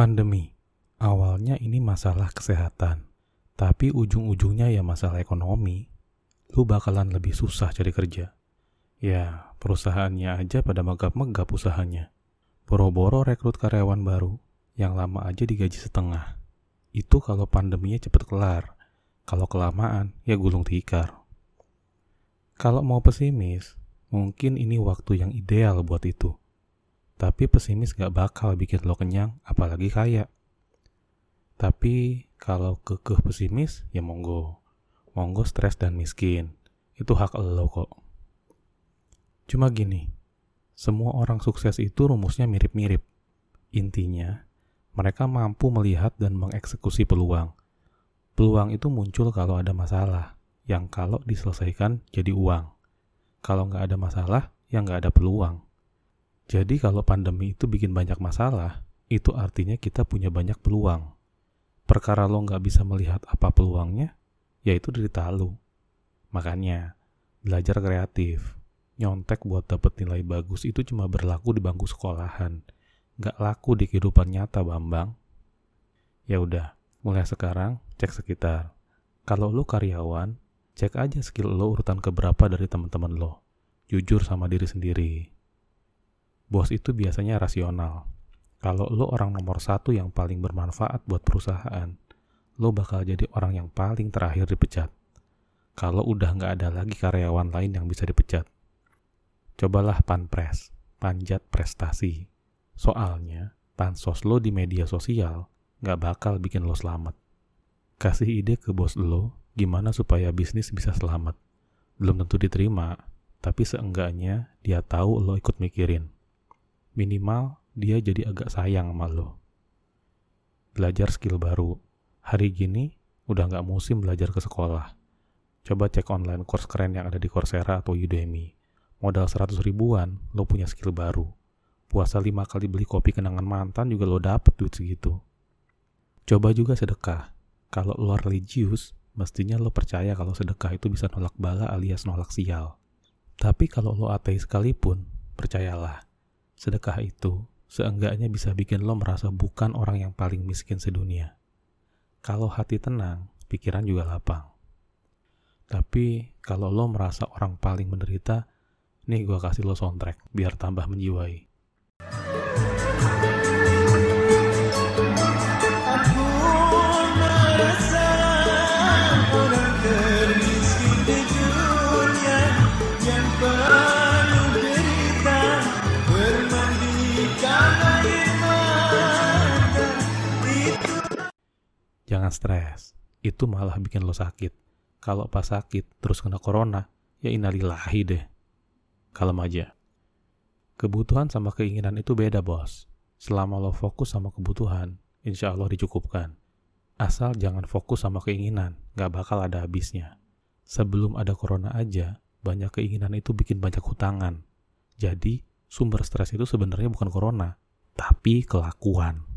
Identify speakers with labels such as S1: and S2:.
S1: Pandemi. Awalnya ini masalah kesehatan, tapi ujung-ujungnya ya masalah ekonomi. Lu bakalan lebih susah cari kerja. Ya, perusahaannya aja pada megap-megap usahanya. Boro-boro rekrut karyawan baru, yang lama aja digaji setengah. Itu kalau pandeminya cepet kelar. Kalau kelamaan, ya gulung tikar. Kalau mau pesimis, mungkin ini waktu yang ideal buat itu. Tapi pesimis gak bakal bikin lo kenyang, apalagi kaya. Tapi kalau kekeh pesimis, ya monggo. Monggo stres dan miskin. Itu hak lo kok. Cuma gini, semua orang sukses itu rumusnya mirip-mirip. Intinya, mereka mampu melihat dan mengeksekusi peluang. Peluang itu muncul kalau ada masalah, yang kalau diselesaikan jadi uang. Kalau nggak ada masalah, ya nggak ada peluang. Jadi kalau pandemi itu bikin banyak masalah, itu artinya kita punya banyak peluang perkara lo nggak bisa melihat apa peluangnya, yaitu derita lo. Makanya, belajar kreatif, nyontek buat dapet nilai bagus itu cuma berlaku di bangku sekolahan, nggak laku di kehidupan nyata, Bambang. Ya udah, mulai sekarang cek sekitar. Kalau lo karyawan, cek aja skill lo urutan keberapa dari teman-teman lo. Jujur sama diri sendiri. Bos itu biasanya rasional, kalau lo orang nomor satu yang paling bermanfaat buat perusahaan, lo bakal jadi orang yang paling terakhir dipecat. Kalau udah nggak ada lagi karyawan lain yang bisa dipecat. Cobalah panpres, panjat prestasi. Soalnya, pansos lo di media sosial nggak bakal bikin lo selamat. Kasih ide ke bos lo gimana supaya bisnis bisa selamat. Belum tentu diterima, tapi seenggaknya dia tahu lo ikut mikirin. Minimal dia jadi agak sayang sama lo. Belajar skill baru. Hari gini udah nggak musim belajar ke sekolah. Coba cek online course keren yang ada di Coursera atau Udemy. Modal 100 ribuan, lo punya skill baru. Puasa lima kali beli kopi kenangan mantan juga lo dapet duit segitu. Coba juga sedekah. Kalau lo religius, mestinya lo percaya kalau sedekah itu bisa nolak bala alias nolak sial. Tapi kalau lo ateis sekalipun, percayalah, sedekah itu seenggaknya bisa bikin lo merasa bukan orang yang paling miskin sedunia. Kalau hati tenang, pikiran juga lapang. Tapi kalau lo merasa orang paling menderita, nih gue kasih lo soundtrack biar tambah menjiwai. Jangan stres, itu malah bikin lo sakit. Kalau pas sakit terus kena corona, ya inalilahi deh. Kalem aja. Kebutuhan sama keinginan itu beda bos. Selama lo fokus sama kebutuhan, insya Allah dicukupkan. Asal jangan fokus sama keinginan, gak bakal ada habisnya. Sebelum ada corona aja, banyak keinginan itu bikin banyak hutangan. Jadi, sumber stres itu sebenarnya bukan corona, tapi kelakuan.